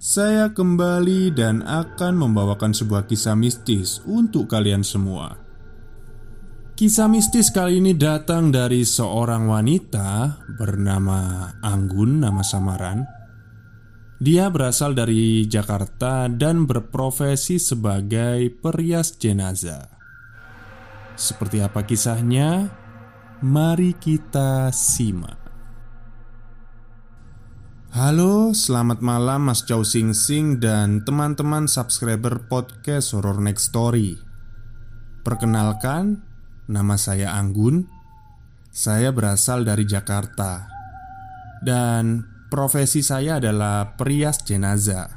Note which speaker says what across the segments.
Speaker 1: saya kembali dan akan membawakan sebuah kisah mistis untuk kalian semua. Kisah mistis kali ini datang dari seorang wanita bernama Anggun, nama samaran. Dia berasal dari Jakarta dan berprofesi sebagai perias jenazah. Seperti apa kisahnya? Mari kita simak. Halo, selamat malam Mas Chow Sing Sing dan teman-teman subscriber podcast Horror Next Story. Perkenalkan, nama saya Anggun. Saya berasal dari Jakarta. Dan profesi saya adalah perias jenazah.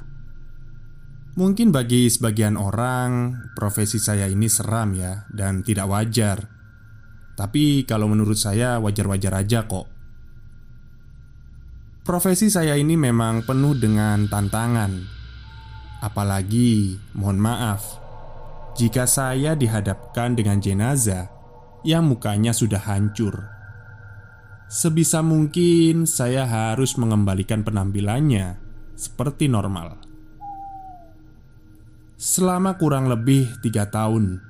Speaker 1: Mungkin bagi sebagian orang, profesi saya ini seram ya Dan tidak wajar. Tapi kalau menurut saya wajar-wajar aja kok Profesi saya ini memang penuh dengan tantangan. Apalagi, mohon maaf Jika saya dihadapkan dengan jenazah Yang mukanya sudah hancur. Sebisa mungkin saya harus mengembalikan penampilannya Seperti normal. Selama kurang lebih tiga tahun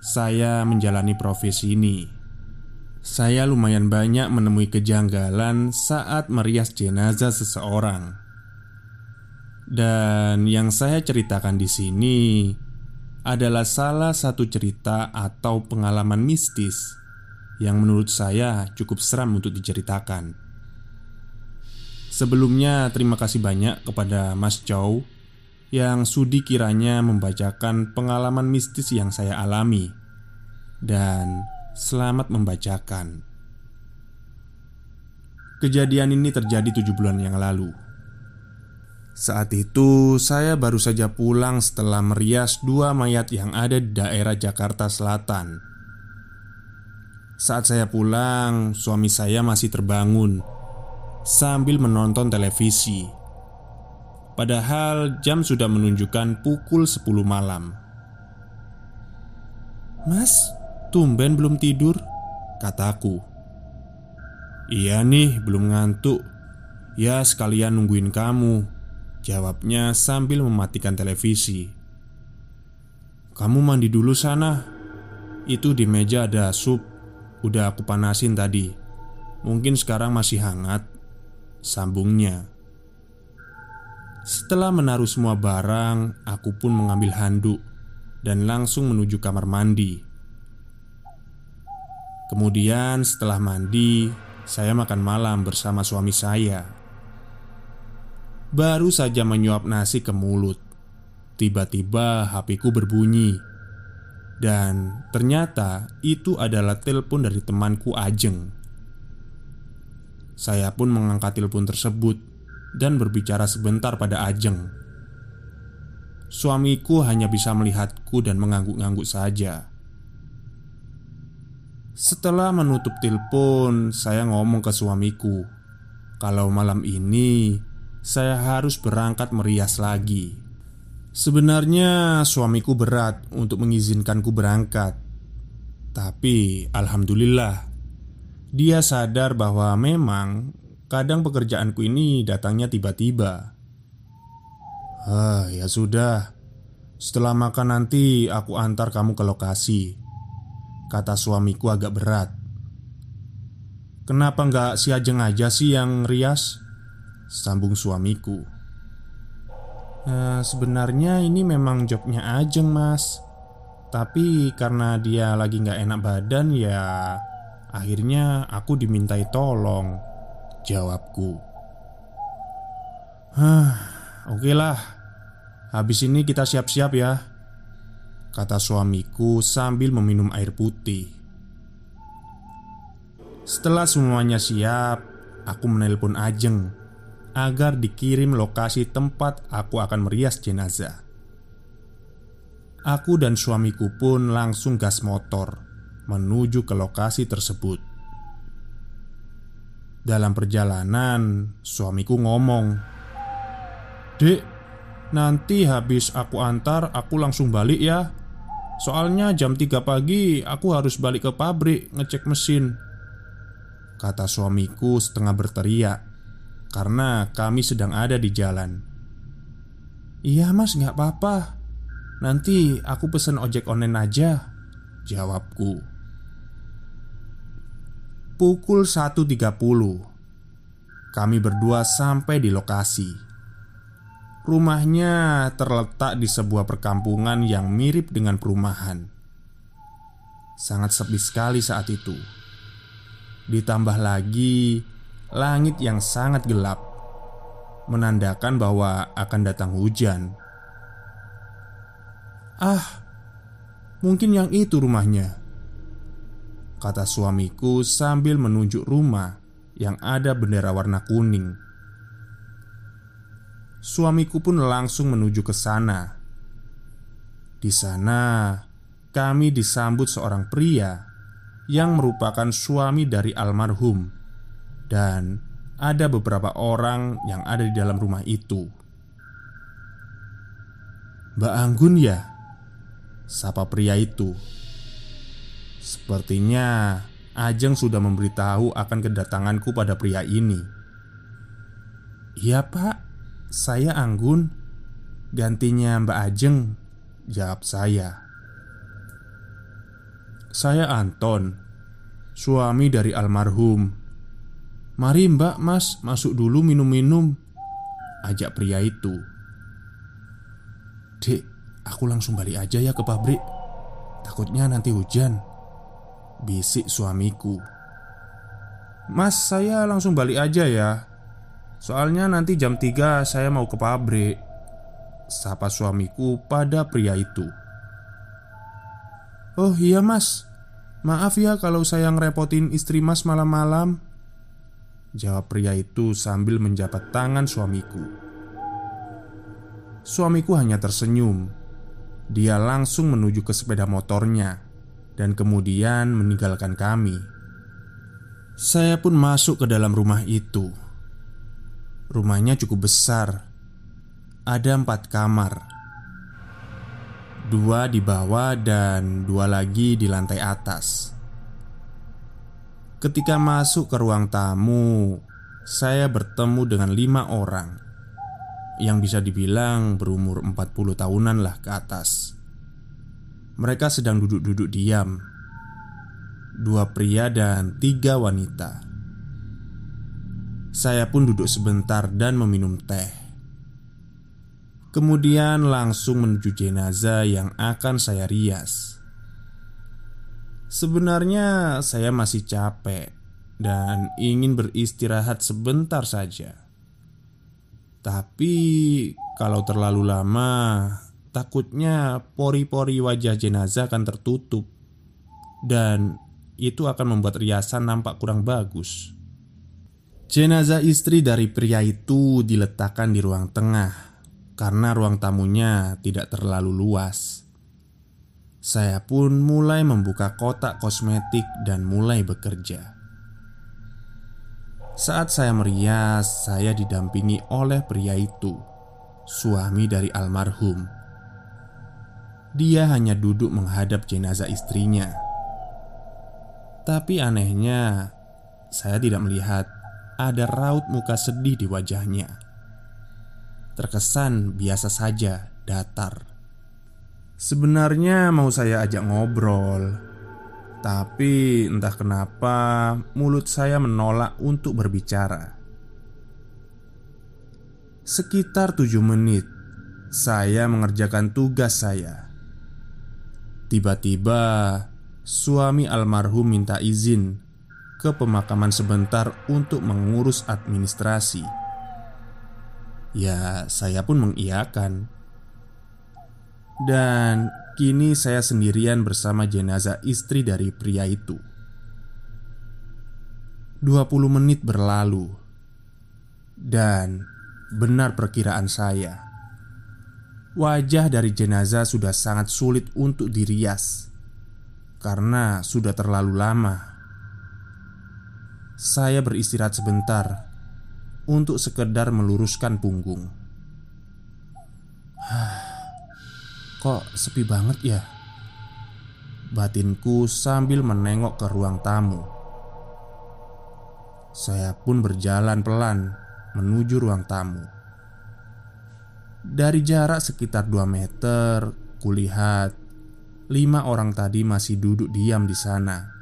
Speaker 1: Saya menjalani profesi ini saya lumayan banyak menemui kejanggalan saat merias jenazah seseorang. Dan yang saya ceritakan di sini adalah salah satu cerita atau pengalaman mistis yang menurut saya cukup seram untuk diceritakan. Sebelumnya, terima kasih banyak kepada Mas Chow yang sudi kiranya membacakan pengalaman mistis yang saya alami, dan Selamat membacakan. Kejadian ini terjadi tujuh bulan yang lalu. Saat itu, saya baru saja pulang setelah merias dua mayat yang ada di daerah Jakarta Selatan. Saat saya pulang, suami saya masih terbangun sambil menonton televisi. Padahal jam sudah menunjukkan pukul 10 malam. "Mas, Tumben belum tidur Kataku Iya nih belum ngantuk. Ya sekalian nungguin kamu Jawabnya sambil mematikan televisi. Kamu mandi dulu sana. Itu di meja ada sup Udah aku panasin tadi. Mungkin sekarang masih hangat Sambungnya. Setelah menaruh semua barang Aku pun mengambil handuk Dan langsung menuju kamar mandi Kemudian setelah mandi, saya makan malam bersama suami saya. Baru saja menyuap nasi ke mulut, tiba-tiba HP-ku berbunyi. Dan ternyata itu adalah telepon dari temanku Ajeng. Saya pun mengangkat telepon tersebut dan berbicara sebentar pada Ajeng. Suamiku hanya bisa melihatku dan mengangguk-angguk saja. Setelah menutup telepon, saya ngomong ke suamiku kalau malam ini saya harus berangkat merias lagi. Sebenarnya suamiku berat untuk mengizinkanku berangkat, tapi alhamdulillah dia sadar bahwa memang kadang pekerjaanku ini datangnya tiba-tiba. Ah, ya sudah. Setelah makan nanti aku antar kamu ke lokasi. Kata suamiku agak berat. Kenapa nggak si Ajeng aja sih yang rias? Sambung suamiku. Nah, Sebenarnya ini memang jobnya Ajeng mas. Tapi karena dia lagi nggak enak badan ya Akhirnya aku dimintai tolong Jawabku. Hah, oke lah. Habis ini kita siap-siap ya Kata suamiku sambil meminum air putih Setelah semuanya siap Aku menelpon Ajeng Agar dikirim lokasi tempat aku akan merias jenazah aku dan suamiku pun langsung gas motor menuju ke lokasi tersebut. Dalam perjalanan, suamiku ngomong, "Dek, nanti habis aku antar, aku langsung balik ya. Soalnya jam 3 pagi aku harus balik ke pabrik ngecek mesin." Kata suamiku setengah berteriak karena kami sedang ada di jalan. "Iya, Mas, nggak apa-apa. Nanti aku pesen ojek online aja." Jawabku. Pukul 1.30 Kami berdua sampai di lokasi Rumahnya terletak di sebuah perkampungan yang mirip dengan perumahan. Sangat sepi sekali saat itu. Ditambah lagi Langit yang sangat gelap Menandakan bahwa akan datang hujan. Ah, mungkin yang itu rumahnya Kata suamiku sambil menunjuk rumah yang ada bendera warna kuning Suamiku pun langsung menuju ke sana Di sana kami disambut seorang pria Yang merupakan suami dari almarhum Dan ada beberapa orang yang ada di dalam rumah itu Mbak Anggun ya? Sapa pria itu Sepertinya Ajeng sudah memberitahu akan kedatanganku pada pria ini. "Iya, Pak. Saya Anggun. Gantinya Mbak Ajeng." Jawab saya. "Saya Anton, suami dari almarhum. Mari, Mbak, Mas, masuk dulu minum-minum." Ajak pria itu. "Dek, aku langsung balik aja ya ke pabrik. Takutnya nanti hujan." Bisik suamiku Mas saya langsung balik aja ya Soalnya nanti jam 3 saya mau ke pabrik. Sapa suamiku pada pria itu. Oh iya mas. Maaf ya kalau saya ngerepotin istri mas malam-malam. Jawab pria itu sambil menjabat tangan suamiku. Suamiku hanya tersenyum. Dia langsung menuju ke sepeda motornya dan kemudian meninggalkan kami. Saya pun masuk ke dalam rumah itu. Rumahnya cukup besar, ada empat kamar, dua di bawah dan dua lagi di lantai atas. Ketika masuk ke ruang tamu, saya bertemu dengan lima orang yang bisa dibilang berumur 40 tahunan lah ke atas. Mereka sedang duduk-duduk diam Dua pria dan tiga wanita Saya pun duduk sebentar dan meminum teh. Kemudian langsung menuju jenazah yang akan saya rias. Sebenarnya saya masih capek Dan ingin beristirahat sebentar saja. Tapi kalau terlalu lama Takutnya pori-pori wajah jenazah akan tertutup. Dan itu akan membuat riasan nampak kurang bagus Jenazah istri dari pria itu diletakkan di ruang tengah Karena ruang tamunya tidak terlalu luas. Saya pun mulai membuka kotak kosmetik dan mulai bekerja. Saat saya merias, saya didampingi oleh pria itu Suami dari almarhum. Dia hanya duduk menghadap jenazah istrinya. Tapi anehnya, saya tidak melihat ada raut muka sedih di wajahnya. Terkesan biasa saja, datar. Sebenarnya mau saya ajak ngobrol, tapi entah kenapa mulut saya menolak untuk berbicara. Sekitar tujuh menit, saya mengerjakan tugas saya Tiba-tiba suami almarhum minta izin ke pemakaman sebentar untuk mengurus administrasi. Ya, saya pun mengiyakan. Dan kini saya sendirian bersama jenazah istri dari pria itu. 20 menit berlalu Dan benar perkiraan saya wajah dari jenazah sudah sangat sulit untuk dirias karena sudah terlalu lama. Saya beristirahat sebentar untuk sekedar meluruskan punggung. Kok sepi banget ya? Batinku sambil menengok ke ruang tamu. Saya pun berjalan pelan menuju ruang tamu. Dari jarak sekitar 2 meter, kulihat lima orang tadi masih duduk diam di sana.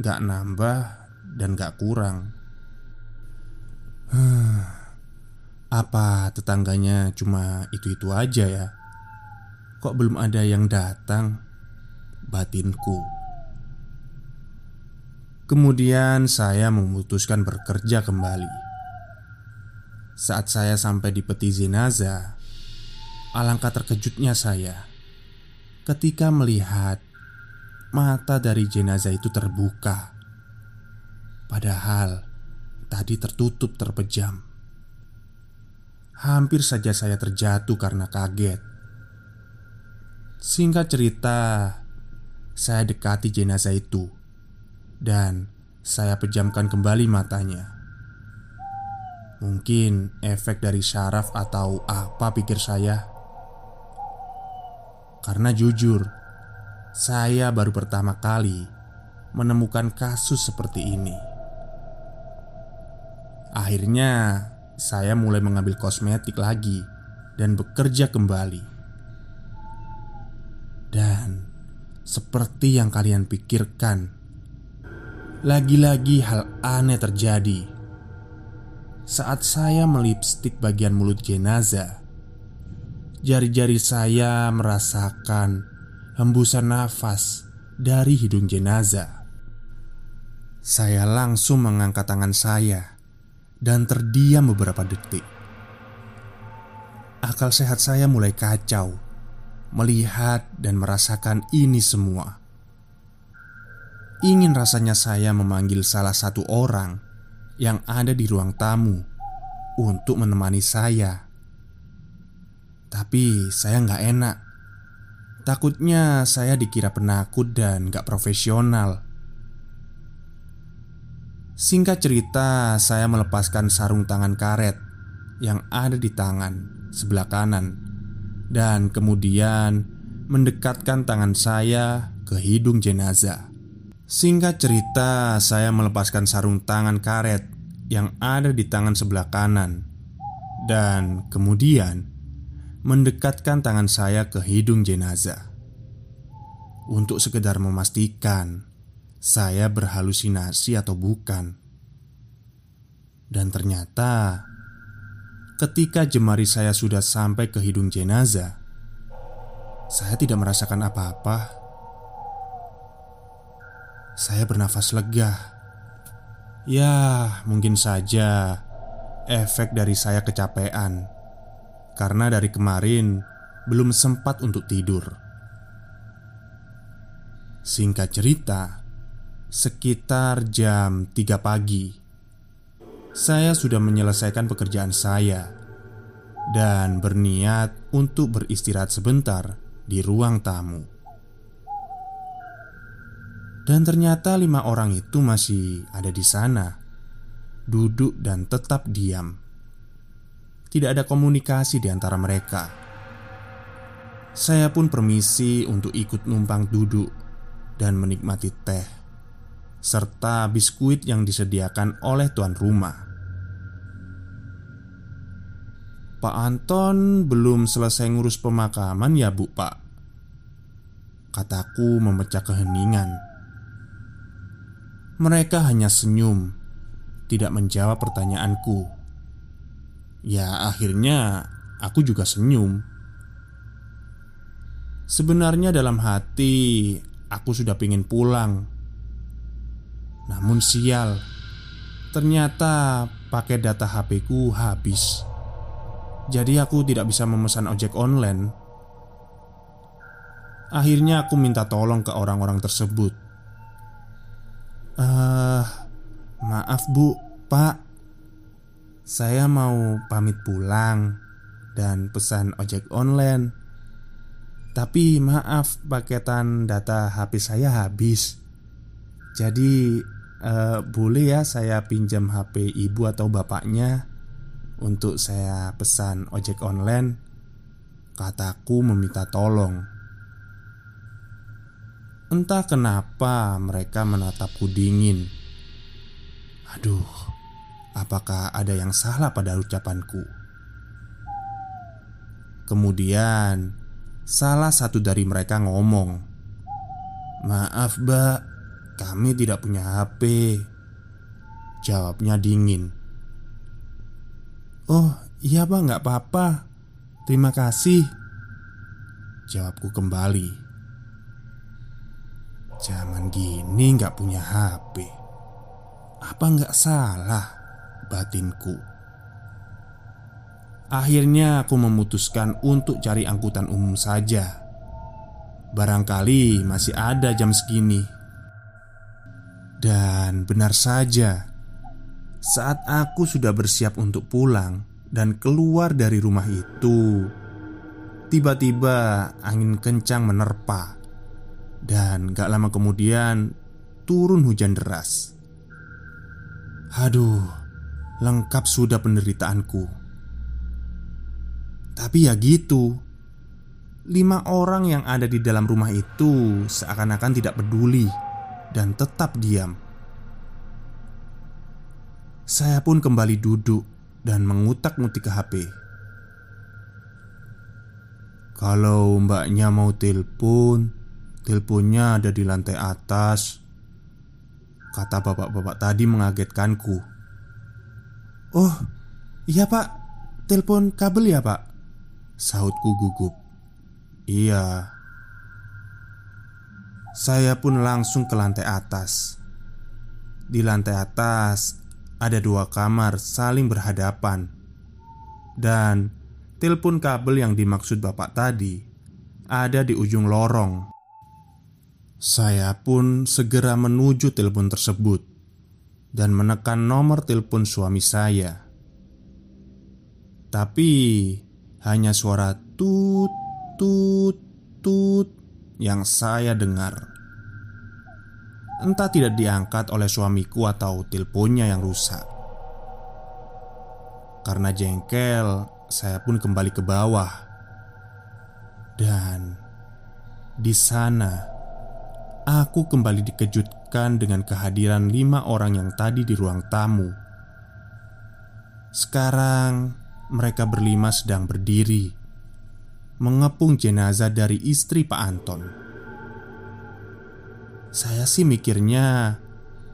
Speaker 1: Gak nambah dan gak kurang. Apa tetangganya cuma itu-itu aja ya? Kok belum ada yang datang? Batinku. Kemudian saya memutuskan bekerja kembali. Saat saya sampai di peti jenazah, alangkah terkejutnya saya ketika melihat mata dari jenazah itu terbuka, padahal tadi tertutup terpejam. Hampir saja saya terjatuh karena kaget. Singkat cerita, saya dekati jenazah itu dan saya pejamkan kembali matanya. Mungkin efek dari syaraf atau apa pikir saya Karena jujur Saya baru pertama kali Menemukan kasus seperti ini Akhirnya Saya mulai mengambil kosmetik lagi Dan bekerja kembali Dan Seperti yang kalian pikirkan Lagi-lagi hal aneh terjadi saat saya melipstik bagian mulut jenazah. Jari-jari saya merasakan hembusan nafas dari hidung jenazah. Saya langsung mengangkat tangan saya dan terdiam beberapa detik. Akal sehat saya mulai kacau melihat dan merasakan ini semua. Ingin rasanya saya memanggil salah satu orang yang ada di ruang tamu untuk menemani saya. Tapi saya nggak enak. Takutnya saya dikira penakut dan nggak profesional. Singkat cerita, saya melepaskan sarung tangan karet yang ada di tangan sebelah kanan dan kemudian mendekatkan tangan saya ke hidung jenazah. Singkat cerita, saya melepaskan sarung tangan karet yang ada di tangan sebelah kanan dan kemudian mendekatkan tangan saya ke hidung jenazah untuk sekedar memastikan saya berhalusinasi atau bukan. Dan ternyata ketika jemari saya sudah sampai ke hidung jenazah, saya tidak merasakan apa-apa. Saya bernafas lega. Ya, mungkin saja efek dari saya kecapean karena dari kemarin belum sempat untuk tidur. Singkat cerita, sekitar jam 3 pagi, saya sudah menyelesaikan pekerjaan saya dan berniat untuk beristirahat sebentar di ruang tamu. Dan ternyata lima orang itu masih ada di sana Duduk dan tetap diam. Tidak ada komunikasi di antara mereka. Saya pun permisi untuk ikut numpang duduk Dan menikmati teh Serta biskuit yang disediakan oleh tuan rumah Pak Anton belum selesai ngurus pemakaman ya bu pak Kataku memecah keheningan mereka hanya senyum, tidak menjawab pertanyaanku. Ya, akhirnya aku juga senyum. Sebenarnya, dalam hati aku sudah ingin pulang, namun sial, ternyata pakai data HP ku habis. Jadi, aku tidak bisa memesan ojek online. Akhirnya, aku minta tolong ke orang-orang tersebut Uh, maaf bu, pak Saya mau pamit pulang dan pesan ojek online. Tapi maaf, paketan data HP saya habis. Jadi, eh, boleh ya saya pinjam HP ibu atau bapaknya untuk saya pesan ojek online? Kataku meminta tolong. Entah kenapa mereka menatapku dingin. Aduh, apakah ada yang salah pada ucapanku? Kemudian, salah satu dari mereka ngomong, "Maaf, Mbak, kami tidak punya HP." Jawabnya dingin. "Oh, iya, Pak, nggak apa-apa. Terima kasih." Jawabku kembali. Zaman gini nggak punya HP Apa nggak salah batinku Akhirnya aku memutuskan untuk cari angkutan umum saja Barangkali masih ada jam segini Dan benar saja Saat aku sudah bersiap untuk pulang Dan keluar dari rumah itu Tiba-tiba angin kencang menerpa dan gak lama kemudian turun hujan deras. Aduh, lengkap sudah penderitaanku. Tapi ya gitu Lima orang yang ada di dalam rumah itu seakan-akan tidak peduli dan tetap diam. Saya pun kembali duduk dan mengutak-ngutik ke HP. Kalau mbaknya mau telepon, Teleponnya ada di lantai atas Kata bapak-bapak tadi mengagetkanku Oh, iya pak Telepon kabel ya pak? Sahutku gugup Iya Saya pun langsung ke lantai atas. Di lantai atas Ada dua kamar saling berhadapan. Dan Telepon kabel yang dimaksud bapak tadi Ada di ujung lorong. Saya pun segera menuju telepon tersebut dan menekan nomor telepon suami saya. Tapi hanya suara tut tut tut yang saya dengar. Entah tidak diangkat oleh suamiku atau teleponnya yang rusak. Karena jengkel, saya pun kembali ke bawah. Dan di sana Aku kembali dikejutkan dengan kehadiran lima orang yang tadi di ruang tamu. Sekarang mereka berlima sedang berdiri, mengepung jenazah dari istri Pak Anton. Saya sih mikirnya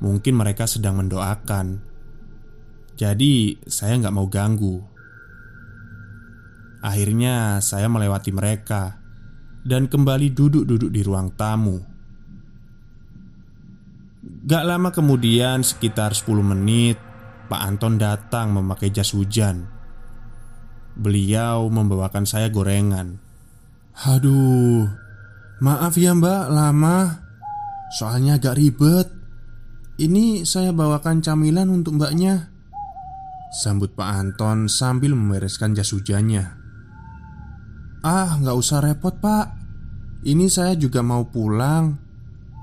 Speaker 1: mungkin mereka sedang mendoakan, jadi saya nggak mau ganggu. Akhirnya saya melewati mereka dan kembali duduk-duduk di ruang tamu. Gak lama kemudian, sekitar 10 menit, Pak Anton datang memakai jas hujan. Beliau membawakan saya gorengan. Aduh, maaf ya mbak, lama. Soalnya agak ribet. Ini saya bawakan camilan untuk mbaknya. Sambut Pak Anton sambil membereskan jas hujannya. Ah, nggak usah repot pak. Ini saya juga mau pulang.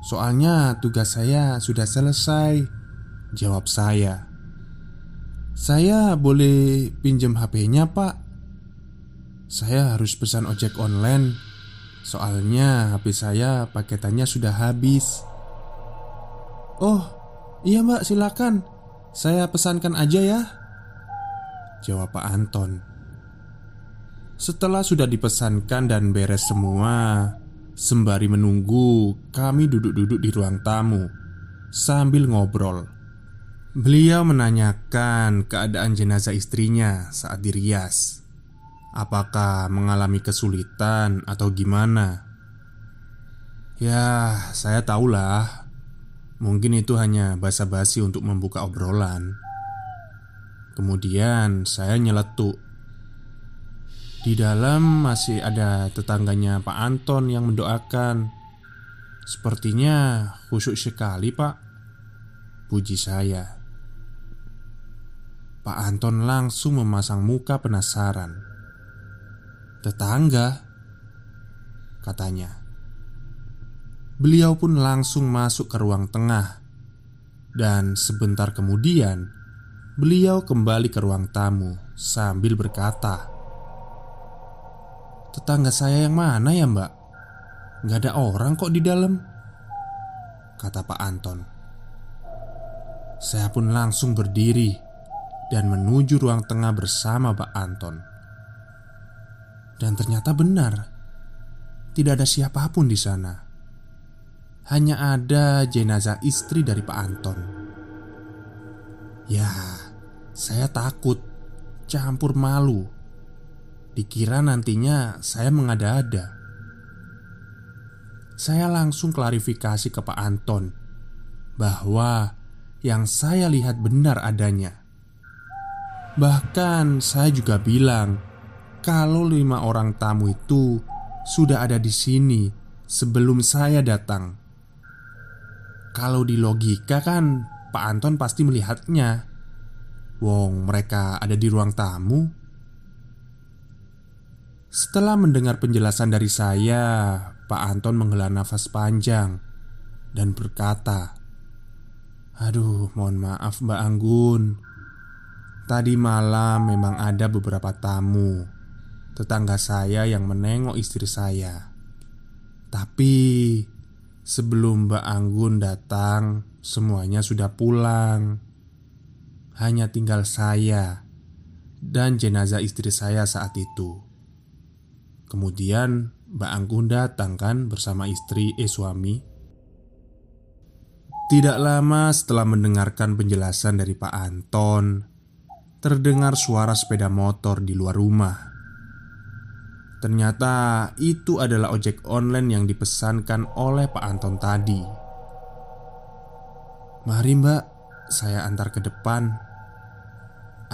Speaker 1: Soalnya tugas saya sudah selesai Jawab saya Saya boleh pinjam HP-nya pak? Saya harus pesan ojek online. Soalnya HP saya paketannya sudah habis. Oh iya mbak silakan. Saya pesankan aja ya. Jawab Pak Anton. Setelah sudah dipesankan dan beres semua Sembari menunggu, kami duduk-duduk di ruang tamu sambil ngobrol. Beliau menanyakan keadaan jenazah istrinya saat dirias. Apakah mengalami kesulitan atau gimana? Ya, saya tahulah. Mungkin itu hanya basa-basi untuk membuka obrolan. Kemudian saya nyeletuk di dalam masih ada tetangganya Pak Anton yang mendoakan Sepertinya khusyuk sekali pak Puji saya Pak Anton langsung memasang muka penasaran Tetangga, katanya. Beliau pun langsung masuk ke ruang tengah, dan sebentar kemudian beliau kembali ke ruang tamu sambil berkata, "Tetangga saya yang mana ya, Mbak? Gak ada orang kok di dalam." Kata Pak Anton. Saya pun langsung berdiri dan menuju ruang tengah bersama Pak Anton. Dan ternyata benar, tidak ada siapa pun di sana hanya ada jenazah istri dari Pak Anton. Ya, saya takut, campur malu. Dikira nantinya saya mengada-ada. Saya langsung klarifikasi ke Pak Anton bahwa yang saya lihat benar adanya. Bahkan saya juga bilang kalau lima orang tamu itu sudah ada di sini sebelum saya datang. Kalau di logika kan Pak Anton pasti melihatnya. Wong mereka ada di ruang tamu. Setelah mendengar penjelasan dari saya Pak Anton menghela nafas panjang Dan berkata Aduh mohon maaf Mbak Anggun. Tadi malam memang ada beberapa tamu Tetangga saya yang menengok istri saya Tapi Sebelum Mbak Anggun datang, semuanya sudah pulang. Hanya tinggal saya dan jenazah istri saya saat itu. Kemudian Mbak Anggun datang kan bersama istri eh suami. Tidak lama setelah mendengarkan penjelasan dari Pak Anton, terdengar suara sepeda motor di luar rumah. Ternyata itu adalah ojek online yang dipesankan oleh Pak Anton tadi. Mari mbak, saya antar ke depan.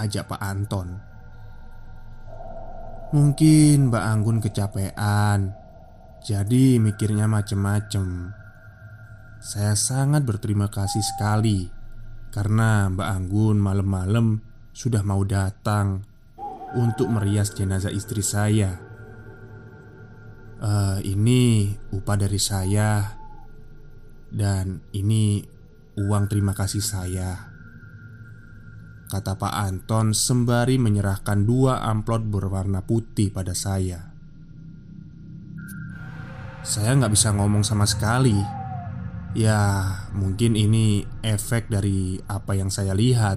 Speaker 1: Ajak Pak Anton. Mungkin Mbak Anggun kecapean. Jadi mikirnya macem-macem. Saya sangat berterima kasih sekali. Karena Mbak Anggun malam-malam sudah mau datang Untuk merias jenazah istri saya uh, ini upah dari saya Dan ini uang terima kasih saya. Kata Pak Anton sembari menyerahkan dua amplop berwarna putih pada saya. Saya nggak bisa ngomong sama sekali. Ya mungkin ini efek dari apa yang saya lihat.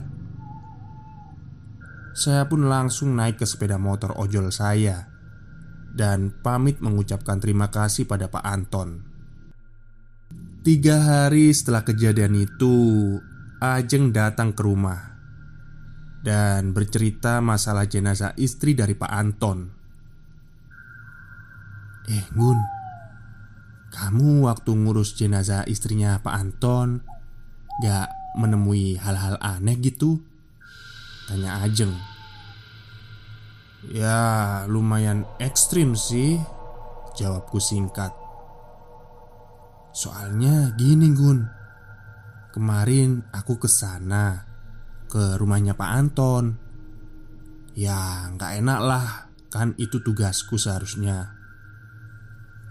Speaker 1: Saya pun langsung naik ke sepeda motor ojol saya dan pamit mengucapkan terima kasih pada Pak Anton. Tiga hari setelah kejadian itu, Ajeng datang ke rumah dan bercerita masalah jenazah istri dari Pak Anton. Eh, Gun, kamu waktu ngurus jenazah istrinya Pak Anton gak menemui hal-hal aneh gitu? Tanya Ajeng. Ya, lumayan ekstrim sih. Jawabku singkat. Soalnya gini, Gun. Kemarin aku ke sana ke rumahnya Pak Anton. Ya, nggak enak lah, kan itu tugasku seharusnya.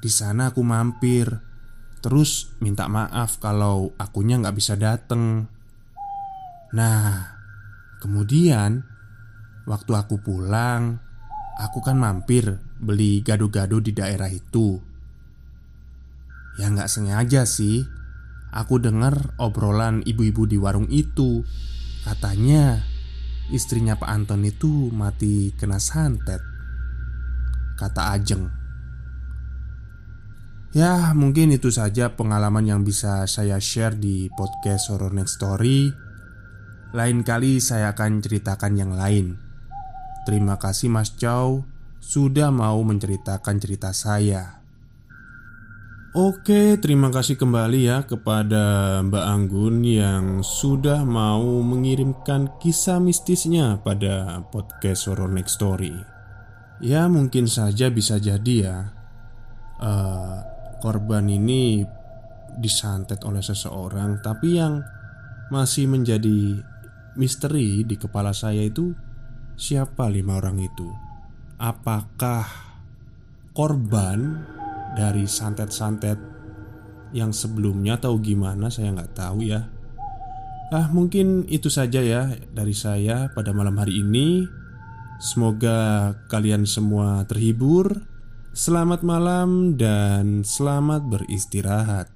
Speaker 1: Di sana aku mampir, terus minta maaf kalau akunya nggak bisa dateng. Nah, kemudian waktu aku pulang, Aku kan mampir beli gado-gado di daerah itu. Ya nggak sengaja sih. Aku dengar obrolan ibu-ibu di warung itu. Katanya istrinya Pak Anton itu mati kena santet. Kata Ajeng. Ya mungkin itu saja pengalaman yang bisa saya share di podcast Horror Next Story. Lain kali saya akan ceritakan yang lain Terima kasih Mas Chow sudah mau menceritakan cerita saya. Oke, terima kasih kembali ya kepada Mbak Anggun yang sudah mau mengirimkan kisah mistisnya pada podcast Horror Next Story. Ya, mungkin saja bisa jadi ya, uh, korban ini disantet oleh seseorang, tapi yang masih menjadi misteri di kepala saya itu Siapa lima orang itu? Apakah korban dari santet-santet yang sebelumnya tahu gimana saya nggak tahu ya. Ah mungkin itu saja ya dari saya pada malam hari ini. Semoga kalian semua terhibur. Selamat malam dan selamat beristirahat.